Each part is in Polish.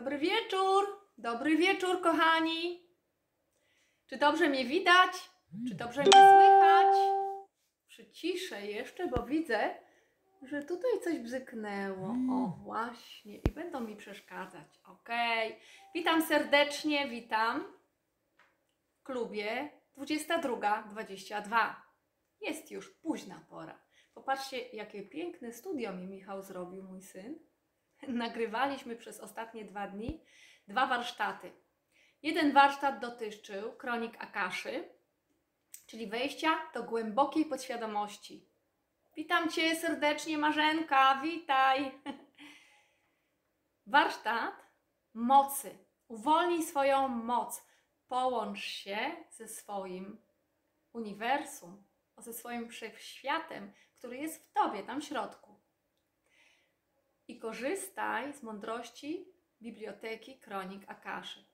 Dobry wieczór, dobry wieczór, kochani. Czy dobrze mnie widać? Czy dobrze mnie słychać? Przyciszę jeszcze, bo widzę, że tutaj coś bzyknęło. O, właśnie. I będą mi przeszkadzać. Okej. Witam serdecznie, witam w klubie 22.22. Jest już późna pora. Popatrzcie, jakie piękne studio mi Michał zrobił, mój syn. Nagrywaliśmy przez ostatnie dwa dni dwa warsztaty. Jeden warsztat dotyczył kronik Akaszy, czyli wejścia do głębokiej podświadomości. Witam Cię serdecznie, Marzenka, witaj. Warsztat mocy. Uwolnij swoją moc. Połącz się ze swoim uniwersum, ze swoim wszechświatem, który jest w Tobie, tam w środku. I korzystaj z mądrości Biblioteki Kronik Akaszy.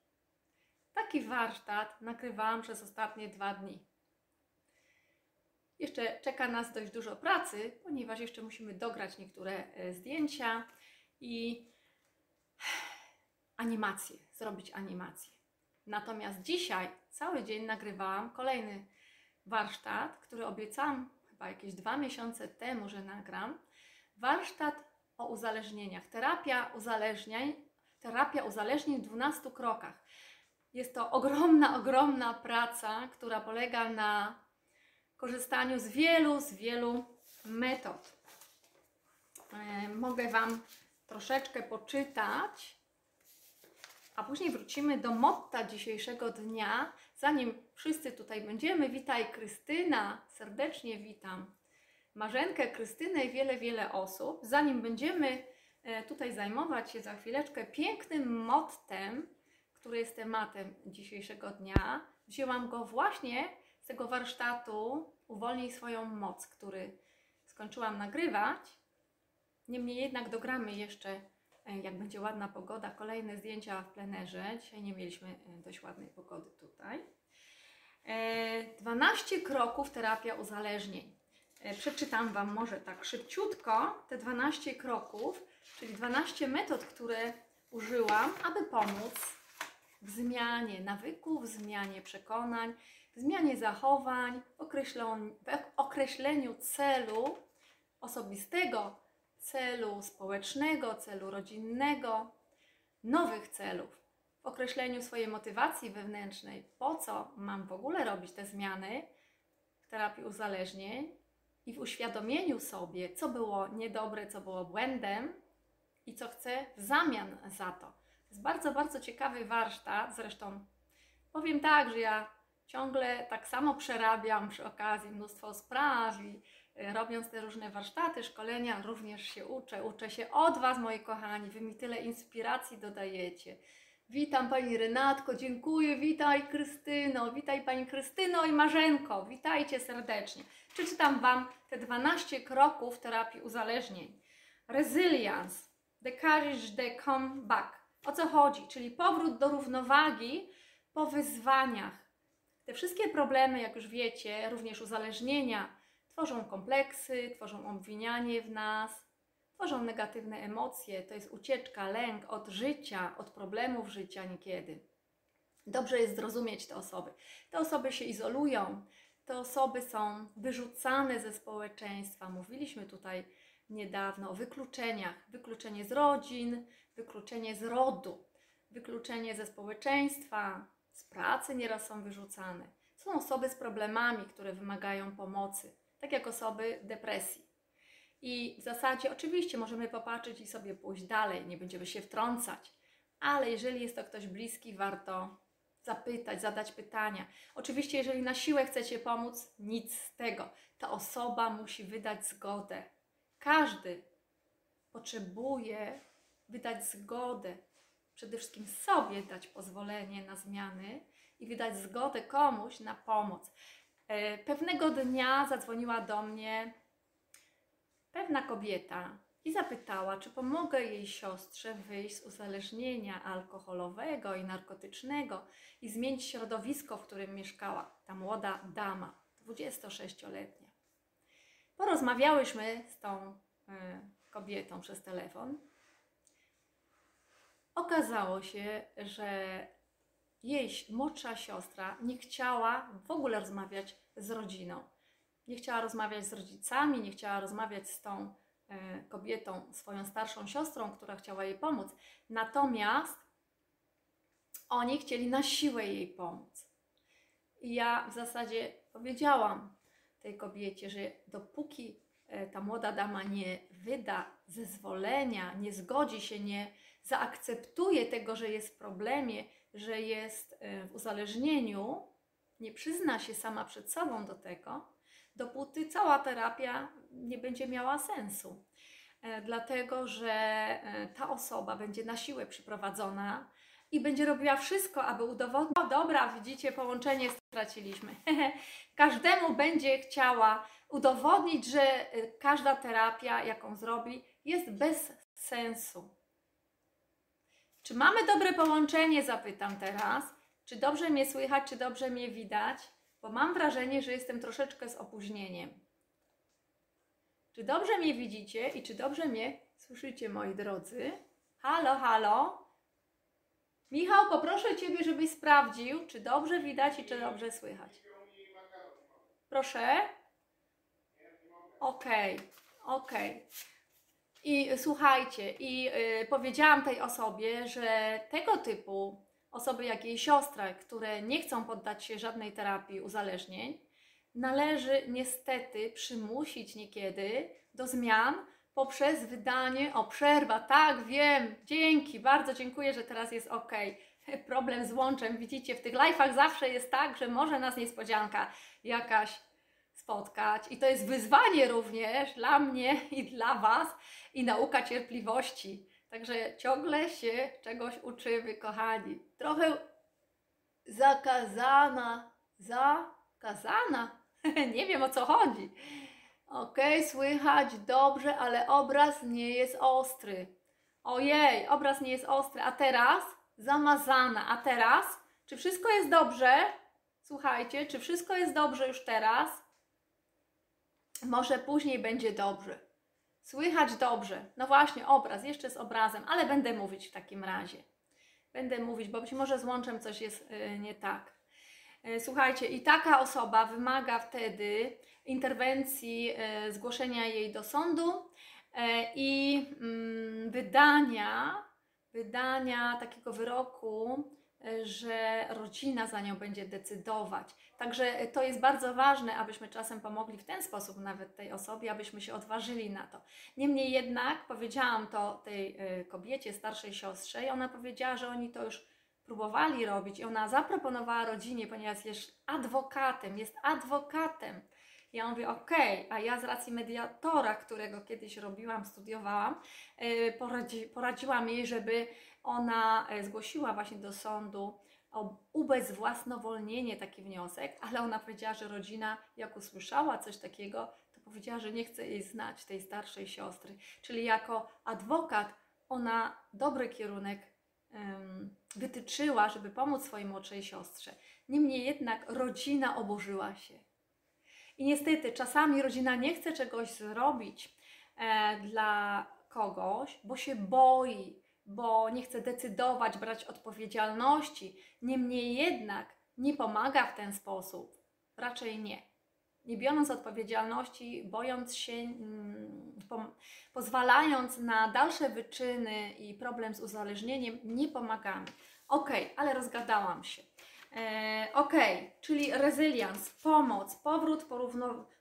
Taki warsztat nagrywałam przez ostatnie dwa dni. Jeszcze czeka nas dość dużo pracy, ponieważ jeszcze musimy dograć niektóre e, zdjęcia i animacje, zrobić animację. Natomiast dzisiaj cały dzień nagrywałam kolejny warsztat, który obiecałam chyba jakieś dwa miesiące temu, że nagram. Warsztat o uzależnieniach. Terapia uzależnień, terapia uzależnień w 12 krokach. Jest to ogromna, ogromna praca, która polega na korzystaniu z wielu, z wielu metod. E, mogę Wam troszeczkę poczytać, a później wrócimy do motta dzisiejszego dnia. Zanim wszyscy tutaj będziemy, witaj Krystyna, serdecznie witam. Marzenkę, Krystynę i wiele, wiele osób. Zanim będziemy e, tutaj zajmować się za chwileczkę pięknym mottem, który jest tematem dzisiejszego dnia, wzięłam go właśnie z tego warsztatu Uwolnij swoją moc, który skończyłam nagrywać. Niemniej jednak dogramy jeszcze, e, jak będzie ładna pogoda, kolejne zdjęcia w plenerze. Dzisiaj nie mieliśmy e, dość ładnej pogody tutaj. 12 kroków terapia uzależnień. E, przeczytam Wam może tak szybciutko te 12 kroków, czyli 12 metod, które użyłam, aby pomóc w zmianie nawyków, w zmianie przekonań, w zmianie zachowań, w określeniu, celu osobistego, celu społecznego, celu rodzinnego, nowych celów, w określeniu swojej motywacji wewnętrznej, po co mam w ogóle robić te zmiany w terapii uzależnień, i w uświadomieniu sobie, co było niedobre, co było błędem i co chcę w zamian za to. To jest bardzo, bardzo ciekawy warsztat. Zresztą powiem tak, że ja ciągle tak samo przerabiam przy okazji mnóstwo spraw i e, robiąc te różne warsztaty, szkolenia, również się uczę. Uczę się od Was, moi kochani. Wy mi tyle inspiracji dodajecie. Witam Pani Renatko, dziękuję, witaj Krystyno, witaj Pani Krystyno i Marzenko, witajcie serdecznie. Przeczytam Wam te 12 kroków terapii uzależnień. Resilience, the courage to come back. O co chodzi? Czyli powrót do równowagi po wyzwaniach. Te wszystkie problemy, jak już wiecie, również uzależnienia, tworzą kompleksy, tworzą obwinianie w nas, tworzą negatywne emocje, to jest ucieczka, lęk od życia, od problemów życia niekiedy. Dobrze jest zrozumieć te osoby. Te osoby się izolują, te osoby są wyrzucane ze społeczeństwa. Mówiliśmy tutaj niedawno o wykluczeniach: wykluczenie z rodzin, wykluczenie z rodu, wykluczenie ze społeczeństwa, z pracy nieraz są wyrzucane. Są osoby z problemami, które wymagają pomocy, tak jak osoby depresji. I w zasadzie oczywiście możemy popatrzeć i sobie pójść dalej, nie będziemy się wtrącać, ale jeżeli jest to ktoś bliski, warto zapytać, zadać pytania. Oczywiście, jeżeli na siłę chcecie pomóc, nic z tego. Ta osoba musi wydać zgodę. Każdy potrzebuje wydać zgodę, przede wszystkim sobie dać pozwolenie na zmiany i wydać zgodę komuś na pomoc. E, pewnego dnia zadzwoniła do mnie pewna kobieta i zapytała, czy pomogę jej siostrze wyjść z uzależnienia alkoholowego i narkotycznego i zmienić środowisko, w którym mieszkała ta młoda dama, 26-letnia. Porozmawiałyśmy z tą y, kobietą przez telefon okazało się, że jej młodsza siostra nie chciała w ogóle rozmawiać z rodziną. Nie chciała rozmawiać z rodzicami, nie chciała rozmawiać z tą e, kobietą, swoją starszą siostrą, która chciała jej pomóc. Natomiast oni chcieli na siłę jej pomóc. I ja w zasadzie powiedziałam tej kobiecie, że dopóki e, ta młoda dama nie wyda zezwolenia, nie zgodzi się, nie zaakceptuje tego, że jest w problemie, że jest e, w uzależnieniu, nie przyzna się sama przed sobą do tego, dopóty cała terapia nie będzie miała sensu. E, dlatego, że ta osoba będzie na siłę przyprowadzona i będzie robiła wszystko, aby udowodnić. O, dobra, widzicie, połączenie straciliśmy. Każdemu będzie chciała udowodnić, że y, każda terapia, jaką zrobi, jest bez sensu. Czy mamy dobre połączenie? Zapytam teraz. Czy dobrze mnie słychać, czy dobrze mnie widać? Bo mam wrażenie, że jestem troszeczkę z opóźnieniem. Czy dobrze mnie widzicie i czy dobrze mnie słyszycie, moi drodzy? Halo, halo? Michał, poproszę Ciebie, żebyś sprawdził, czy dobrze widać i czy dobrze słychać. Proszę. Okej, okay, okej. Okay. I słuchajcie, i y, powiedziałam tej osobie, że tego typu osoby jak jej siostra, które nie chcą poddać się żadnej terapii uzależnień, należy niestety przymusić niekiedy do zmian, poprzez wydanie, o przerwa, tak, wiem, dzięki, bardzo dziękuję, że teraz jest ok. Problem z łączem, widzicie, w tych live'ach zawsze jest tak, że może nas niespodzianka jakaś spotkać i to jest wyzwanie również dla mnie i dla Was i nauka cierpliwości. Także ciągle się czegoś uczymy, kochani. Trochę zakazana, zakazana, nie wiem o co chodzi. Ok, słychać dobrze, ale obraz nie jest ostry. Ojej, obraz nie jest ostry. A teraz zamazana. A teraz, czy wszystko jest dobrze? Słuchajcie, czy wszystko jest dobrze już teraz? Może później będzie dobrze. Słychać dobrze. No właśnie, obraz, jeszcze z obrazem, ale będę mówić w takim razie. Będę mówić, bo być może z łączem coś jest yy, nie tak. Yy, słuchajcie, i taka osoba wymaga wtedy interwencji, e, zgłoszenia jej do sądu i mm, wydania, wydania takiego wyroku, że rodzina za nią będzie decydować. Także to jest bardzo ważne, abyśmy czasem pomogli w ten sposób nawet tej osobie, abyśmy się odważyli na to. Niemniej jednak powiedziałam to tej kobiecie, starszej siostrze i ona powiedziała, że oni to już próbowali robić i ona zaproponowała rodzinie, ponieważ jest adwokatem, jest adwokatem ja mówię, okej, okay. a ja z racji mediatora, którego kiedyś robiłam, studiowałam, e, poradzi, poradziłam jej, żeby ona e, zgłosiła właśnie do sądu o ubezwłasnowolnienie taki wniosek, ale ona powiedziała, że rodzina, jak usłyszała coś takiego, to powiedziała, że nie chce jej znać, tej starszej siostry. Czyli jako adwokat ona dobry kierunek um, wytyczyła, żeby pomóc swojej młodszej siostrze. Niemniej jednak rodzina oburzyła się. I niestety czasami rodzina nie chce czegoś zrobić e, dla kogoś, bo się boi, bo nie chce decydować, brać odpowiedzialności. Niemniej jednak nie pomaga w ten sposób. Raczej nie. Nie biorąc odpowiedzialności, bojąc się, mm, po, pozwalając na dalsze wyczyny i problem z uzależnieniem, nie pomagamy. Ok, ale rozgadałam się. E, ok, czyli resilience, pomoc, powrót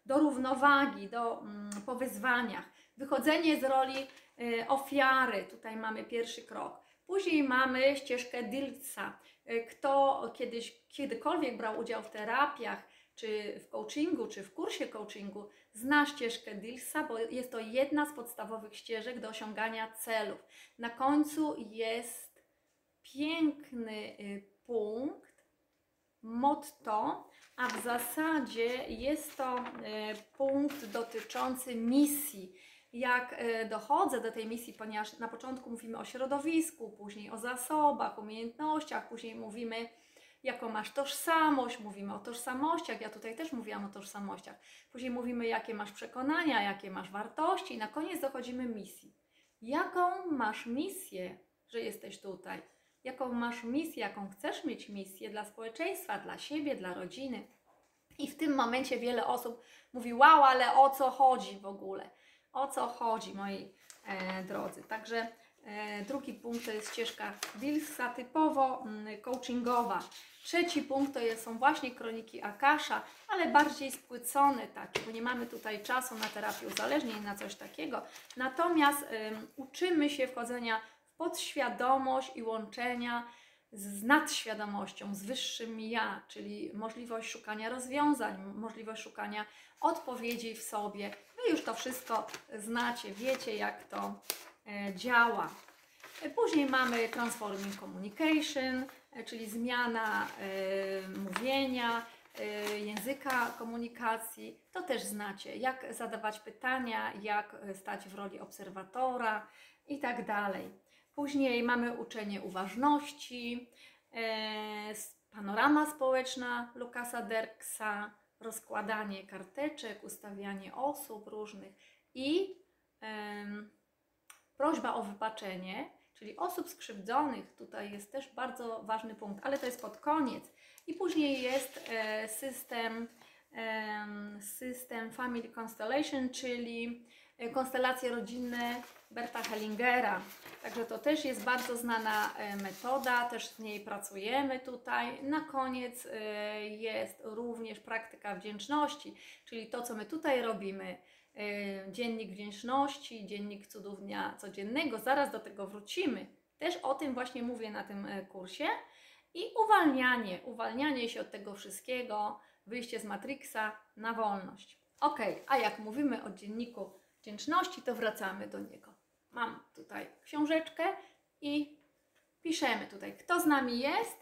do równowagi, do, mm, po wyzwaniach, wychodzenie z roli e, ofiary, tutaj mamy pierwszy krok. Później mamy ścieżkę Dilsa. E, kto kiedyś, kiedykolwiek brał udział w terapiach, czy w coachingu, czy w kursie coachingu, zna ścieżkę Dilsa, bo jest to jedna z podstawowych ścieżek do osiągania celów. Na końcu jest piękny y, punkt, motto, a w zasadzie jest to e, punkt dotyczący misji. Jak e, dochodzę do tej misji, ponieważ na początku mówimy o środowisku, później o zasobach, umiejętnościach, później mówimy, jaką masz tożsamość, mówimy o tożsamościach, ja tutaj też mówiłam o tożsamościach. Później mówimy, jakie masz przekonania, jakie masz wartości, i na koniec dochodzimy misji. Jaką masz misję że jesteś tutaj. Jaką masz misję, jaką chcesz mieć misję dla społeczeństwa, dla siebie, dla rodziny. I w tym momencie wiele osób mówi: Wow, ale o co chodzi w ogóle? O co chodzi, moi e, drodzy? Także e, drugi punkt to jest ścieżka Wilsa, typowo mm, coachingowa. Trzeci punkt to jest, są właśnie kroniki Akasha, ale bardziej spłycone takie, bo nie mamy tutaj czasu na terapię uzależnień, na coś takiego. Natomiast ym, uczymy się wchodzenia podświadomość i łączenia z nadświadomością, z wyższym ja, czyli możliwość szukania rozwiązań, możliwość szukania odpowiedzi w sobie. Wy już to wszystko znacie, wiecie jak to e, działa. E, Później mamy Transforming Communication, e, czyli zmiana mówienia, języka komunikacji. To też znacie, jak zadawać pytania, jak stać w roli obserwatora i tak dalej. Później mamy uczenie uważności, e, panorama społeczna Lukasa Derksa, rozkładanie karteczek, ustawianie osób różnych i prośba o wybaczenie, czyli osób skrzywdzonych. Tutaj jest też bardzo ważny punkt, ale to jest pod koniec. I później jest e, system, em, system Family Constellation, czyli konstelacje rodzinne Berta Hellingera. Także to też jest bardzo znana e, metoda, też z niej pracujemy tutaj. Na koniec e, jest również praktyka wdzięczności, czyli to, co my tutaj robimy. e, Dziennik wdzięczności, dziennik cudów dnia codziennego, zaraz do tego wrócimy. Też o tym właśnie mówię na tym e, kursie. I uwalnianie, uwalnianie się od tego wszystkiego, wyjście z Matrixa na wolność. Ok, a jak mówimy o dzienniku wdzięczności, to wracamy do niego. Mam tutaj książeczkę i piszemy tutaj, kto z nami jest,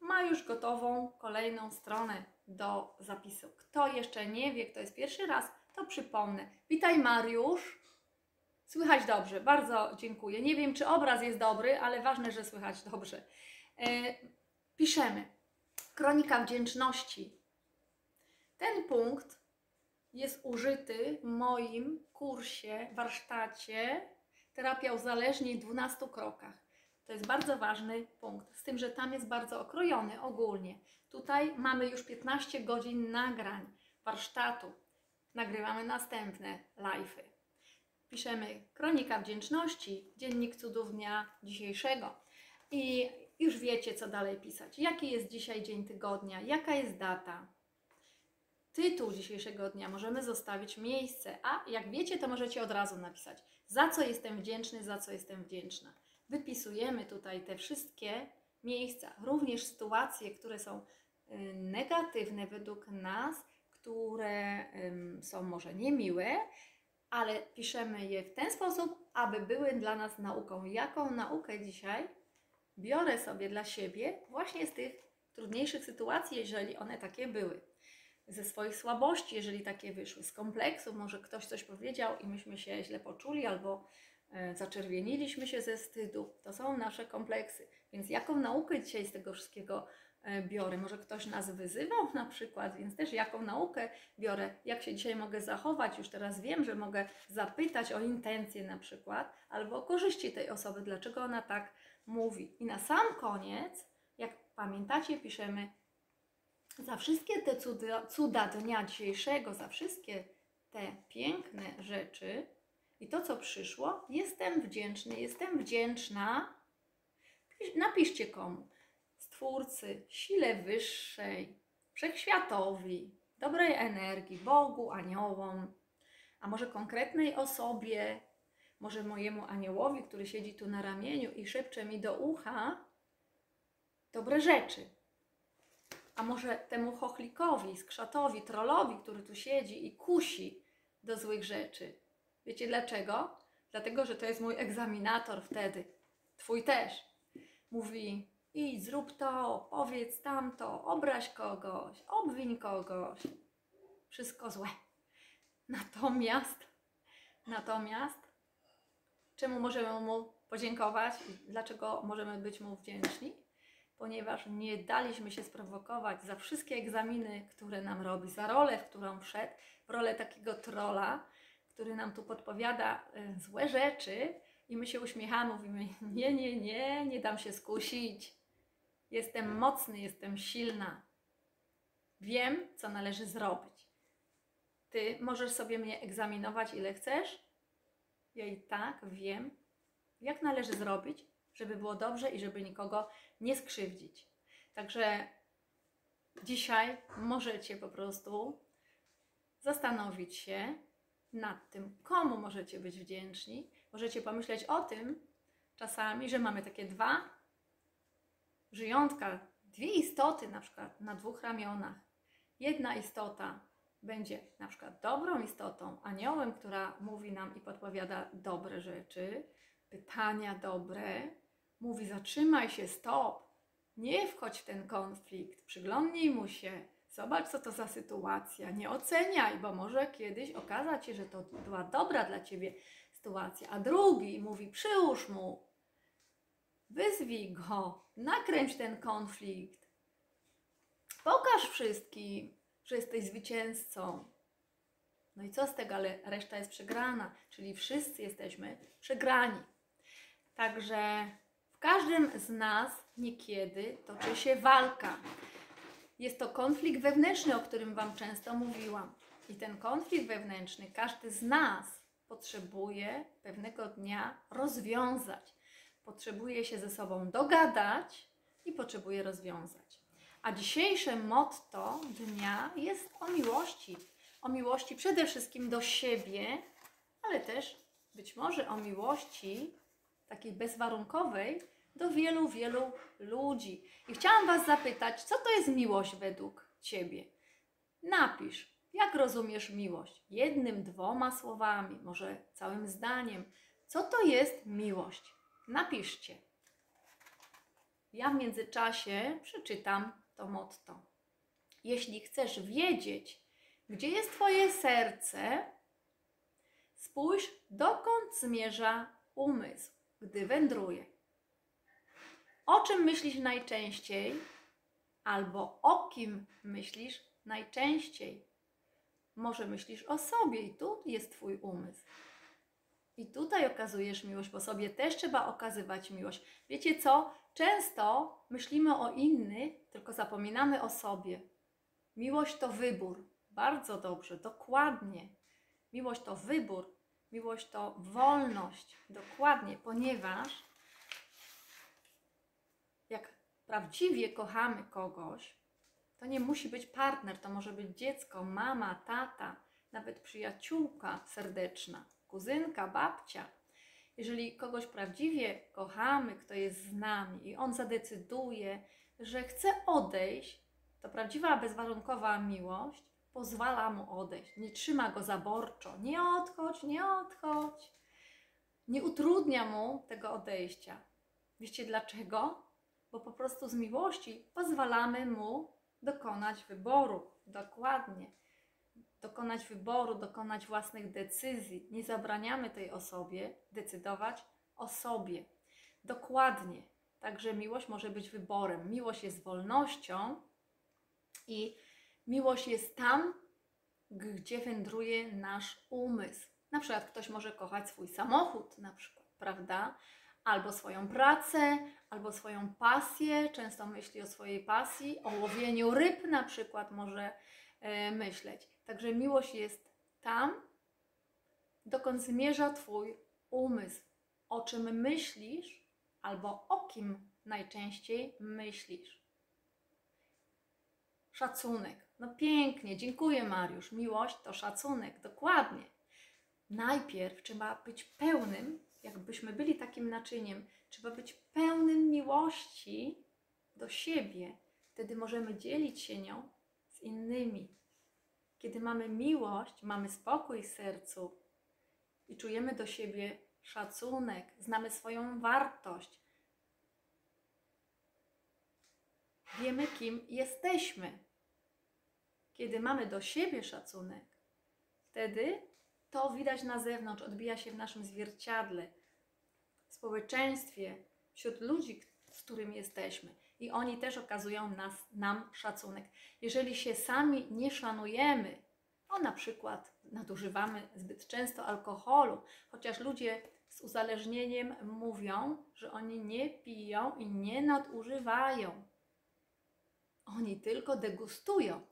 ma już gotową kolejną stronę do zapisu. Kto jeszcze nie wie, kto jest pierwszy raz, to przypomnę. Witaj Mariusz. Słychać dobrze, bardzo dziękuję. Nie wiem, czy obraz jest dobry, ale ważne, że słychać dobrze. E, piszemy. Kronika wdzięczności. Ten punkt jest użyty w moim kursie, warsztacie Terapia uzależnień w 12 krokach. To jest bardzo ważny punkt, z tym, że tam jest bardzo okrojony ogólnie. Tutaj mamy już 15 godzin nagrań, warsztatu. Nagrywamy następne live'y. Piszemy kronika wdzięczności, dziennik cudów dnia dzisiejszego. I już wiecie, co dalej pisać. Jaki jest dzisiaj dzień tygodnia, jaka jest data. Tytuł dzisiejszego dnia możemy zostawić miejsce, a jak wiecie, to możecie od razu napisać, za co jestem wdzięczny, za co jestem wdzięczna. Wypisujemy tutaj te wszystkie miejsca, również sytuacje, które są y, negatywne według nas, które są może niemiłe, ale piszemy je w ten sposób, aby były dla nas nauką. Jaką naukę dzisiaj biorę sobie dla siebie właśnie z tych trudniejszych sytuacji, jeżeli one takie były. Ze swoich słabości, jeżeli takie wyszły, z kompleksów, może ktoś coś powiedział i myśmy się źle poczuli, albo e, zaczerwieniliśmy się ze wstydu. To są nasze kompleksy. Więc jaką naukę dzisiaj z tego wszystkiego e, biorę? Może ktoś nas wyzywał na przykład, więc też jaką naukę biorę? Jak się dzisiaj mogę zachować? Już teraz wiem, że mogę zapytać o intencje na przykład, albo o korzyści tej osoby, dlaczego ona tak mówi. I na sam koniec, jak pamiętacie, piszemy za wszystkie te cuda, cuda dnia dzisiejszego, za wszystkie te piękne rzeczy i to, co przyszło, jestem wdzięczny, jestem wdzięczna. Pisz- Napiszcie komu. Stwórcy, sile wyższej, wszechświatowi, dobrej energii, Bogu, aniołom, a może konkretnej osobie, może mojemu aniołowi, który siedzi tu na ramieniu i szepcze mi do ucha dobre rzeczy. A może temu chochlikowi, skrzatowi, trollowi, który tu siedzi i kusi do złych rzeczy. Wiecie dlaczego? Dlatego, że to jest mój egzaminator wtedy. Twój też. Mówi, idź, zrób to, powiedz tamto, obraź kogoś, obwiń kogoś. Wszystko złe. Natomiast, natomiast, czemu możemy mu podziękować dlaczego możemy być mu wdzięczni? Ponieważ nie daliśmy się sprowokować za wszystkie egzaminy, które nam robi, za rolę, w którą wszedł, rolę takiego trola, który nam tu podpowiada y, złe rzeczy, I my się uśmiechamy, mówimy: Nie, nie, nie, nie dam się skusić. Jestem mocny, jestem silna. Wiem, co należy zrobić. Ty możesz sobie mnie egzaminować ile chcesz. Ja i tak wiem, jak należy zrobić, żeby było dobrze i żeby nikogo nie skrzywdzić. Także dzisiaj możecie po prostu zastanowić się nad tym, komu możecie być wdzięczni. Możecie pomyśleć o tym czasami, że mamy takie dwa żyjątka, dwie istoty na przykład na dwóch ramionach. Jedna istota będzie na przykład dobrą istotą, aniołem, która mówi nam i podpowiada dobre rzeczy, pytania dobre, mówi zatrzymaj się, stop, nie wchodź w ten konflikt, przyglądnij mu się, zobacz co to za sytuacja, nie oceniaj, bo może kiedyś okazać się, że to była dobra dla ciebie sytuacja. A drugi mówi przyłóż mu, wyzwij go, nakręć ten konflikt, pokaż wszystkim, że jesteś zwycięzcą. No i co z tego, ale reszta jest przegrana, czyli wszyscy jesteśmy przegrani. Także w każdym z nas niekiedy toczy się walka. Jest to konflikt wewnętrzny, o którym Wam często mówiłam. I ten konflikt wewnętrzny każdy z nas potrzebuje pewnego dnia rozwiązać. Potrzebuje się ze sobą dogadać i potrzebuje rozwiązać. A dzisiejsze motto dnia jest o miłości. O miłości przede wszystkim do siebie, ale też być może o miłości takiej bezwarunkowej do wielu, wielu ludzi. I chciałam Was zapytać, co to jest miłość według Ciebie? Napisz, jak rozumiesz miłość? Jednym, dwoma słowami, może całym zdaniem. Co to jest miłość? Napiszcie. Ja w międzyczasie przeczytam to motto. Jeśli chcesz wiedzieć, gdzie jest Twoje serce, spójrz, dokąd zmierza umysł, gdy wędruje. O czym myślisz najczęściej, albo o kim myślisz najczęściej? Może myślisz o sobie i tu jest Twój umysł. I tutaj okazujesz miłość, bo sobie też trzeba okazywać miłość. Wiecie co? Często myślimy o innych, tylko zapominamy o sobie. Miłość to wybór. Bardzo dobrze, dokładnie. Miłość to wybór, miłość to wolność. Dokładnie, ponieważ jak prawdziwie kochamy kogoś, to nie musi być partner, to może być dziecko, mama, tata, nawet przyjaciółka serdeczna, kuzynka, babcia. Jeżeli kogoś prawdziwie kochamy, kto jest z nami i on zadecyduje, że chce odejść, to prawdziwa bezwarunkowa miłość pozwala mu odejść. Nie trzyma go zaborczo. Nie odchodź, nie odchodź. Nie utrudnia mu tego odejścia. Wiecie dlaczego? Bo po prostu z miłości pozwalamy mu dokonać wyboru. Dokładnie. Dokonać wyboru, dokonać własnych decyzji. Nie zabraniamy tej osobie decydować o sobie. Dokładnie. Także miłość może być wyborem. Miłość jest wolnością i miłość jest tam, gdzie wędruje nasz umysł. Na przykład ktoś może kochać swój samochód, na przykład, prawda? Albo swoją pracę, albo swoją pasję. Często myśli o swojej pasji, o łowieniu ryb na przykład może e, myśleć. Także miłość jest tam, dokąd zmierza Twój umysł. O czym myślisz, albo o kim najczęściej myślisz. Szacunek. No pięknie, dziękuję Mariusz. Miłość to szacunek, dokładnie. Najpierw trzeba być pełnym, jakbyśmy byli takim naczyniem, trzeba być pełnym miłości do siebie. Wtedy możemy dzielić się nią z innymi. Kiedy mamy miłość, mamy spokój w sercu i czujemy do siebie szacunek, znamy swoją wartość, wiemy, kim jesteśmy. Kiedy mamy do siebie szacunek, wtedy to widać na zewnątrz, odbija się w naszym zwierciadle, w społeczeństwie, wśród ludzi, z którymi jesteśmy. I oni też okazują nas, nam szacunek. Jeżeli się sami nie szanujemy, o na przykład nadużywamy zbyt często alkoholu, chociaż ludzie z uzależnieniem mówią, że oni nie piją i nie nadużywają. Oni tylko degustują.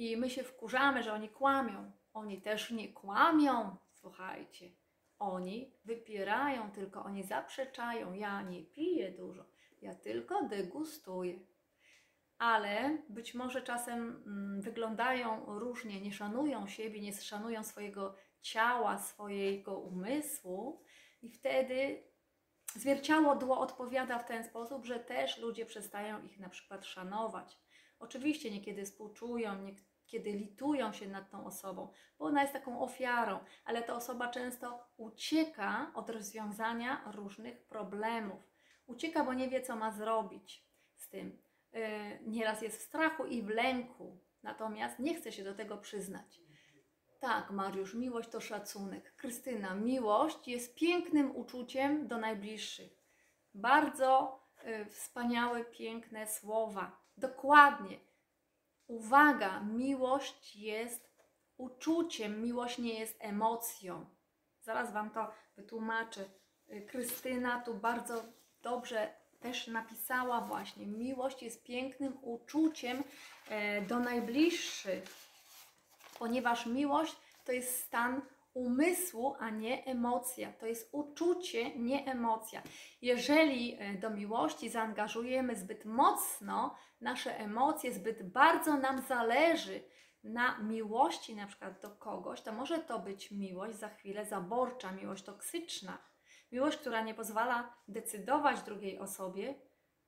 I my się wkurzamy, że oni kłamią. Oni też nie kłamią, słuchajcie. Oni wypierają, tylko oni zaprzeczają. Ja nie piję dużo, ja tylko degustuję. Ale być może czasem mm, wyglądają różnie, nie szanują siebie, nie szanują swojego ciała, swojego umysłu, i wtedy zwierciadło odpowiada w ten sposób, że też ludzie przestają ich na przykład szanować. Oczywiście niekiedy współczują, niekiedy litują się nad tą osobą, bo ona jest taką ofiarą, ale ta osoba często ucieka od rozwiązania różnych problemów. Ucieka, bo nie wie, co ma zrobić z tym. Yy, nieraz jest w strachu i w lęku, natomiast nie chce się do tego przyznać. Tak, Mariusz, miłość to szacunek. Krystyna, miłość jest pięknym uczuciem do najbliższych. Bardzo y, wspaniałe, piękne słowa. Dokładnie. Uwaga, miłość jest uczuciem, miłość nie jest emocją. Zaraz Wam to wytłumaczę. Krystyna tu bardzo dobrze też napisała właśnie. Miłość jest pięknym uczuciem e, do najbliższych ponieważ miłość to jest stan umysłu, a nie emocja. To jest uczucie, nie emocja. Jeżeli e, do miłości zaangażujemy zbyt mocno nasze emocje, zbyt bardzo nam zależy na miłości na przykład do kogoś, to może to być miłość za chwilę zaborcza, miłość toksyczna. Miłość, która nie pozwala decydować drugiej osobie,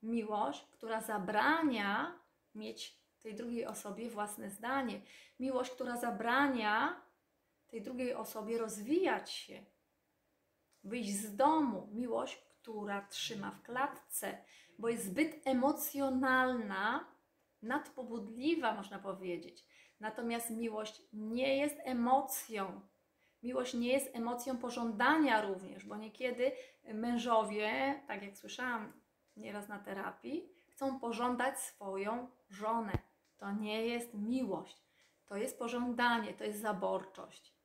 miłość, która zabrania mieć tej drugiej osobie własne zdanie. Miłość, która zabrania tej drugiej osobie rozwijać się, wyjść z domu. Miłość, która trzyma w klatce, bo jest zbyt emocjonalna, nadpobudliwa, można powiedzieć. Natomiast miłość nie jest emocją. Miłość nie jest emocją pożądania również, bo niekiedy mężowie, tak jak słyszałam nieraz na terapii, chcą pożądać swoją żonę. To nie jest miłość, to jest pożądanie, to jest zaborczość.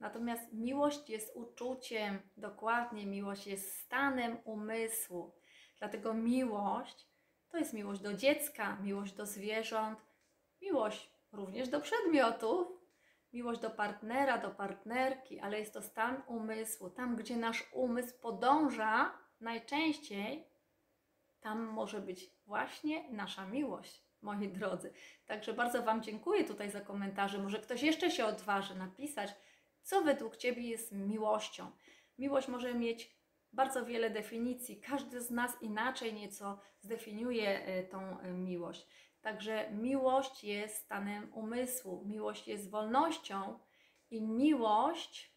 Natomiast miłość jest uczuciem, dokładnie miłość jest stanem umysłu. Dlatego miłość to jest miłość do dziecka, miłość do zwierząt, miłość również do przedmiotów, miłość do partnera, do partnerki, ale jest to stan umysłu. Tam, gdzie nasz umysł podąża, najczęściej tam może być właśnie nasza miłość moi drodzy. Także bardzo Wam dziękuję tutaj za komentarze. Może ktoś jeszcze się odważy napisać, co według Ciebie jest miłością. Miłość może mieć bardzo wiele definicji. Każdy z nas inaczej nieco zdefiniuje e, tą e, miłość. Także miłość jest stanem umysłu, miłość jest wolnością i miłość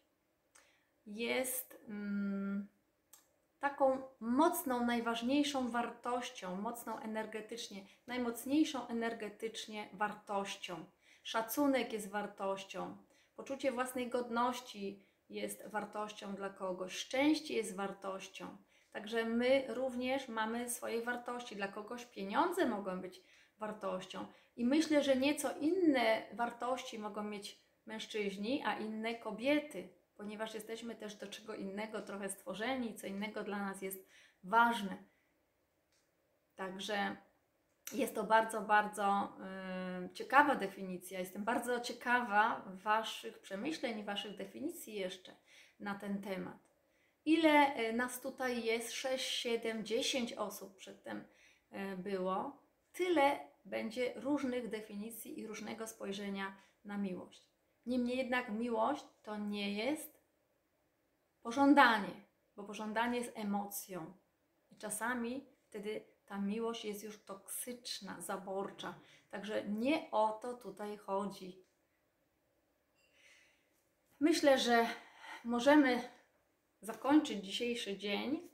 jest. Mm, taką mocną, najważniejszą wartością, mocną energetycznie, najmocniejszą energetycznie wartością. Szacunek jest wartością, poczucie własnej godności jest wartością dla kogoś, szczęście jest wartością. Także my również mamy swoje wartości. Dla kogoś pieniądze mogą być wartością. I myślę, że nieco inne wartości mogą mieć mężczyźni, a inne kobiety ponieważ jesteśmy też do czego innego trochę stworzeni, co innego dla nas jest ważne. Także jest to bardzo, bardzo y, ciekawa definicja. Jestem bardzo ciekawa Waszych przemyśleń, Waszych definicji jeszcze na ten temat. Ile y, nas tutaj jest? 6, 7, 10 osób przedtem y, było. Tyle będzie różnych definicji i różnego spojrzenia na miłość. Niemniej jednak miłość to nie jest pożądanie, bo pożądanie jest emocją. I czasami wtedy ta miłość jest już toksyczna, zaborcza. Także nie o to tutaj chodzi. Myślę, że możemy zakończyć dzisiejszy dzień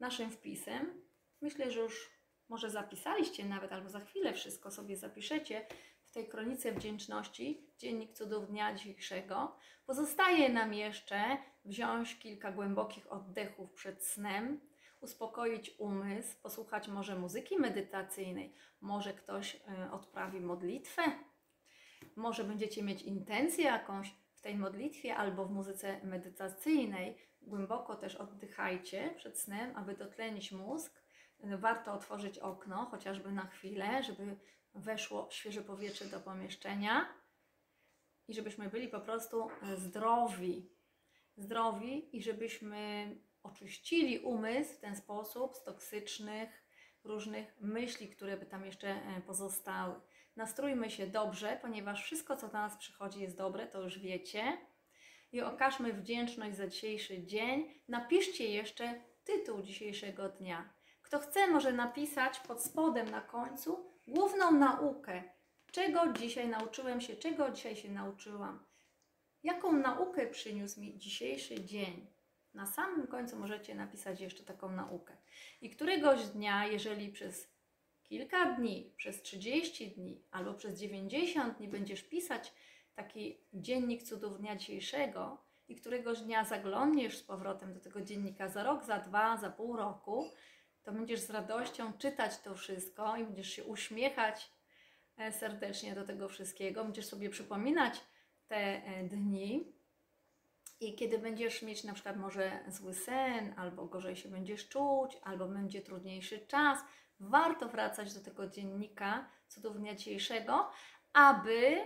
naszym wpisem. Myślę, że już może zapisaliście nawet, albo za chwilę wszystko sobie zapiszecie w tej kronice wdzięczności, dziennik cudów dnia dzisiejszego, pozostaje nam jeszcze wziąć kilka głębokich oddechów przed snem, uspokoić umysł, posłuchać może muzyki medytacyjnej, może ktoś e, odprawi modlitwę, może będziecie mieć intencję jakąś w tej modlitwie albo w muzyce medytacyjnej. Głęboko też oddychajcie przed snem, aby dotlenić mózg. Warto otworzyć okno, chociażby na chwilę, żeby weszło świeże powietrze do pomieszczenia i żebyśmy byli po prostu zdrowi. Zdrowi i żebyśmy oczyścili umysł w ten sposób z toksycznych, różnych myśli, które by tam jeszcze e, pozostały. Nastrójmy się dobrze, ponieważ wszystko, co do nas przychodzi, jest dobre, to już wiecie. I okażmy wdzięczność za dzisiejszy dzień. Napiszcie jeszcze tytuł dzisiejszego dnia. Kto chce, może napisać pod spodem na końcu główną naukę. Czego dzisiaj nauczyłem się, czego dzisiaj się nauczyłam. Jaką naukę przyniósł mi dzisiejszy dzień? Na samym końcu możecie napisać jeszcze taką naukę. I któregoś dnia, jeżeli przez kilka dni, przez 30 dni albo przez 90 dni będziesz pisać taki dziennik cudów dnia dzisiejszego i któregoś dnia zaglądniesz z powrotem do tego dziennika za rok, za dwa, za pół roku, to będziesz z radością czytać to wszystko i będziesz się uśmiechać e, serdecznie do tego wszystkiego, będziesz sobie przypominać te e, dni. I kiedy będziesz mieć na przykład może zły sen, albo gorzej się będziesz czuć, albo będzie trudniejszy czas, warto wracać do tego dziennika cudów dnia dzisiejszego, aby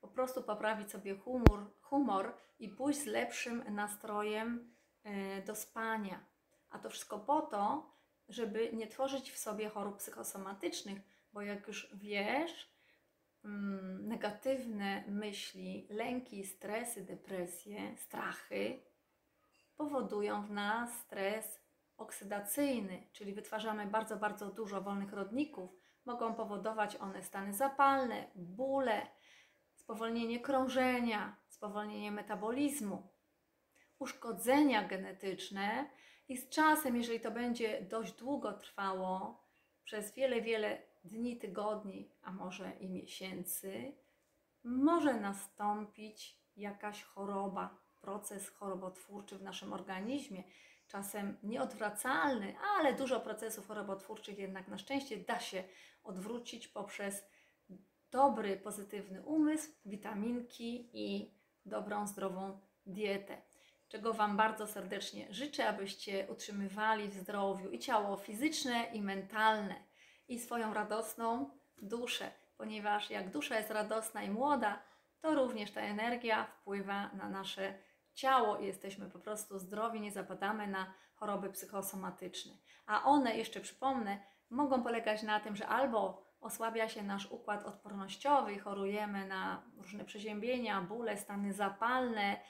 po prostu poprawić sobie humor, humor i pójść z lepszym nastrojem e, do spania. A to wszystko po to, żeby nie tworzyć w sobie chorób psychosomatycznych, bo jak już wiesz, negatywne myśli, lęki, stresy, depresje, strachy powodują w nas stres oksydacyjny, czyli wytwarzamy bardzo, bardzo dużo wolnych rodników. Mogą powodować one stany zapalne, bóle, spowolnienie krążenia, spowolnienie metabolizmu, uszkodzenia genetyczne i z czasem, jeżeli to będzie dość długo trwało, przez wiele, wiele dni, tygodni, a może i miesięcy, może nastąpić jakaś choroba, proces chorobotwórczy w naszym organizmie czasem nieodwracalny, ale dużo procesów chorobotwórczych jednak na szczęście da się odwrócić poprzez dobry, pozytywny umysł, witaminki i dobrą, zdrową dietę. Czego Wam bardzo serdecznie życzę, abyście utrzymywali w zdrowiu i ciało fizyczne, i mentalne, i swoją radosną duszę, ponieważ jak dusza jest radosna i młoda, to również ta energia wpływa na nasze ciało i jesteśmy po prostu zdrowi, nie zapadamy na choroby psychosomatyczne. A one, jeszcze przypomnę, mogą polegać na tym, że albo osłabia się nasz układ odpornościowy chorujemy na różne przeziębienia, bóle, stany zapalne,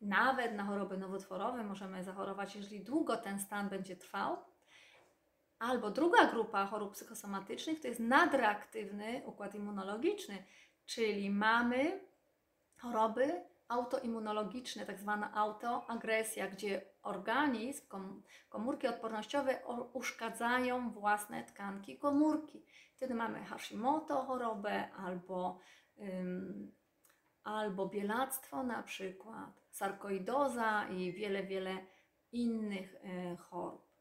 nawet na choroby nowotworowe możemy zachorować, jeżeli długo ten stan będzie trwał. Albo druga grupa chorób psychosomatycznych to jest nadreaktywny układ immunologiczny, czyli mamy choroby autoimmunologiczne, tak zwana autoagresja, gdzie organizm, komórki odpornościowe uszkadzają własne tkanki komórki. Wtedy mamy Hashimoto chorobę albo, ym, albo bielactwo na przykład, sarkoidoza i wiele, wiele innych y, chorób.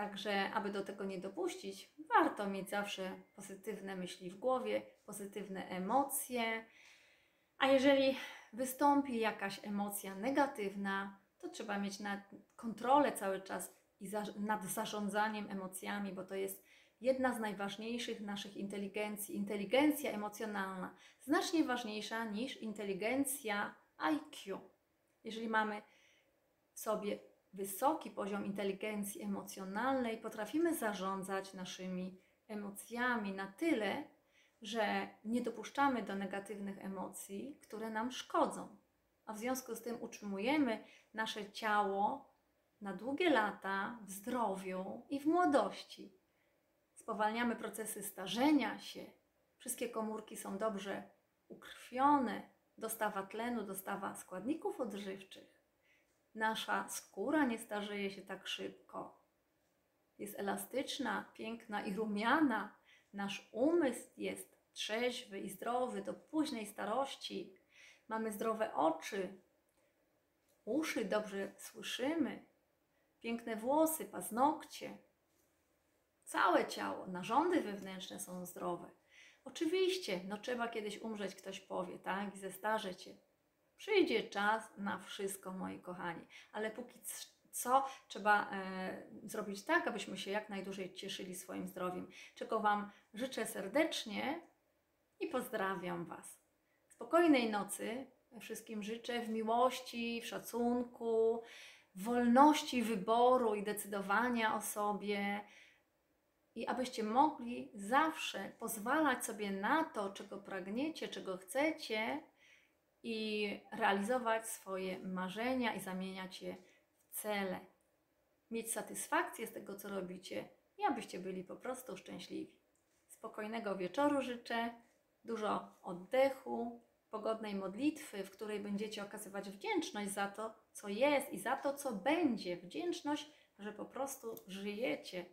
Także, aby do tego nie dopuścić, warto mieć zawsze pozytywne myśli w głowie, pozytywne emocje. A jeżeli wystąpi jakaś emocja negatywna, to trzeba mieć nad kontrolę cały czas i za, nad zarządzaniem emocjami, bo to jest jedna z najważniejszych naszych inteligencji. Inteligencja emocjonalna, znacznie ważniejsza niż inteligencja IQ. Jeżeli mamy w sobie wysoki poziom inteligencji emocjonalnej, potrafimy zarządzać naszymi emocjami na tyle, że nie dopuszczamy do negatywnych emocji, które nam szkodzą. A w związku z tym utrzymujemy nasze ciało na długie lata w zdrowiu i w młodości. Spowalniamy procesy starzenia się. Wszystkie komórki są dobrze ukrwione, dostawa tlenu, dostawa składników odżywczych. Nasza skóra nie starzeje się tak szybko. Jest elastyczna, piękna i rumiana Nasz umysł jest trzeźwy i zdrowy do późnej starości. Mamy zdrowe oczy, uszy dobrze słyszymy, piękne włosy, paznokcie. Całe ciało, narządy wewnętrzne są zdrowe. Oczywiście, no trzeba kiedyś umrzeć, ktoś powie, tak, i zestarzeć się. Przyjdzie czas na wszystko, moi kochani, ale póki co trzeba e, zrobić tak, abyśmy się jak najdłużej cieszyli swoim zdrowiem. Czego Wam życzę serdecznie i pozdrawiam Was. Spokojnej nocy wszystkim życzę w miłości, w szacunku, w wolności wyboru i decydowania o sobie. I abyście mogli zawsze pozwalać sobie na to, czego pragniecie, czego chcecie i realizować swoje marzenia i zamieniać je w cele. Mieć satysfakcję z tego, co robicie i abyście byli po prostu szczęśliwi. Spokojnego wieczoru życzę, dużo oddechu, pogodnej modlitwy, w której będziecie okazywać wdzięczność za to, co jest i za to, co będzie. Wdzięczność, że po prostu żyjecie,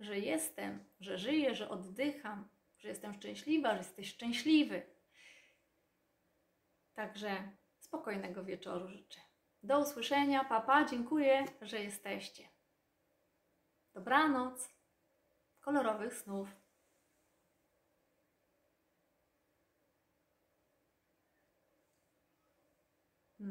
że jestem, że żyję, że oddycham, że jestem szczęśliwa, że jesteś szczęśliwy. Także spokojnego wieczoru życzę. Do usłyszenia, papa, dziękuję, że jesteście. Dobranoc, kolorowych snów.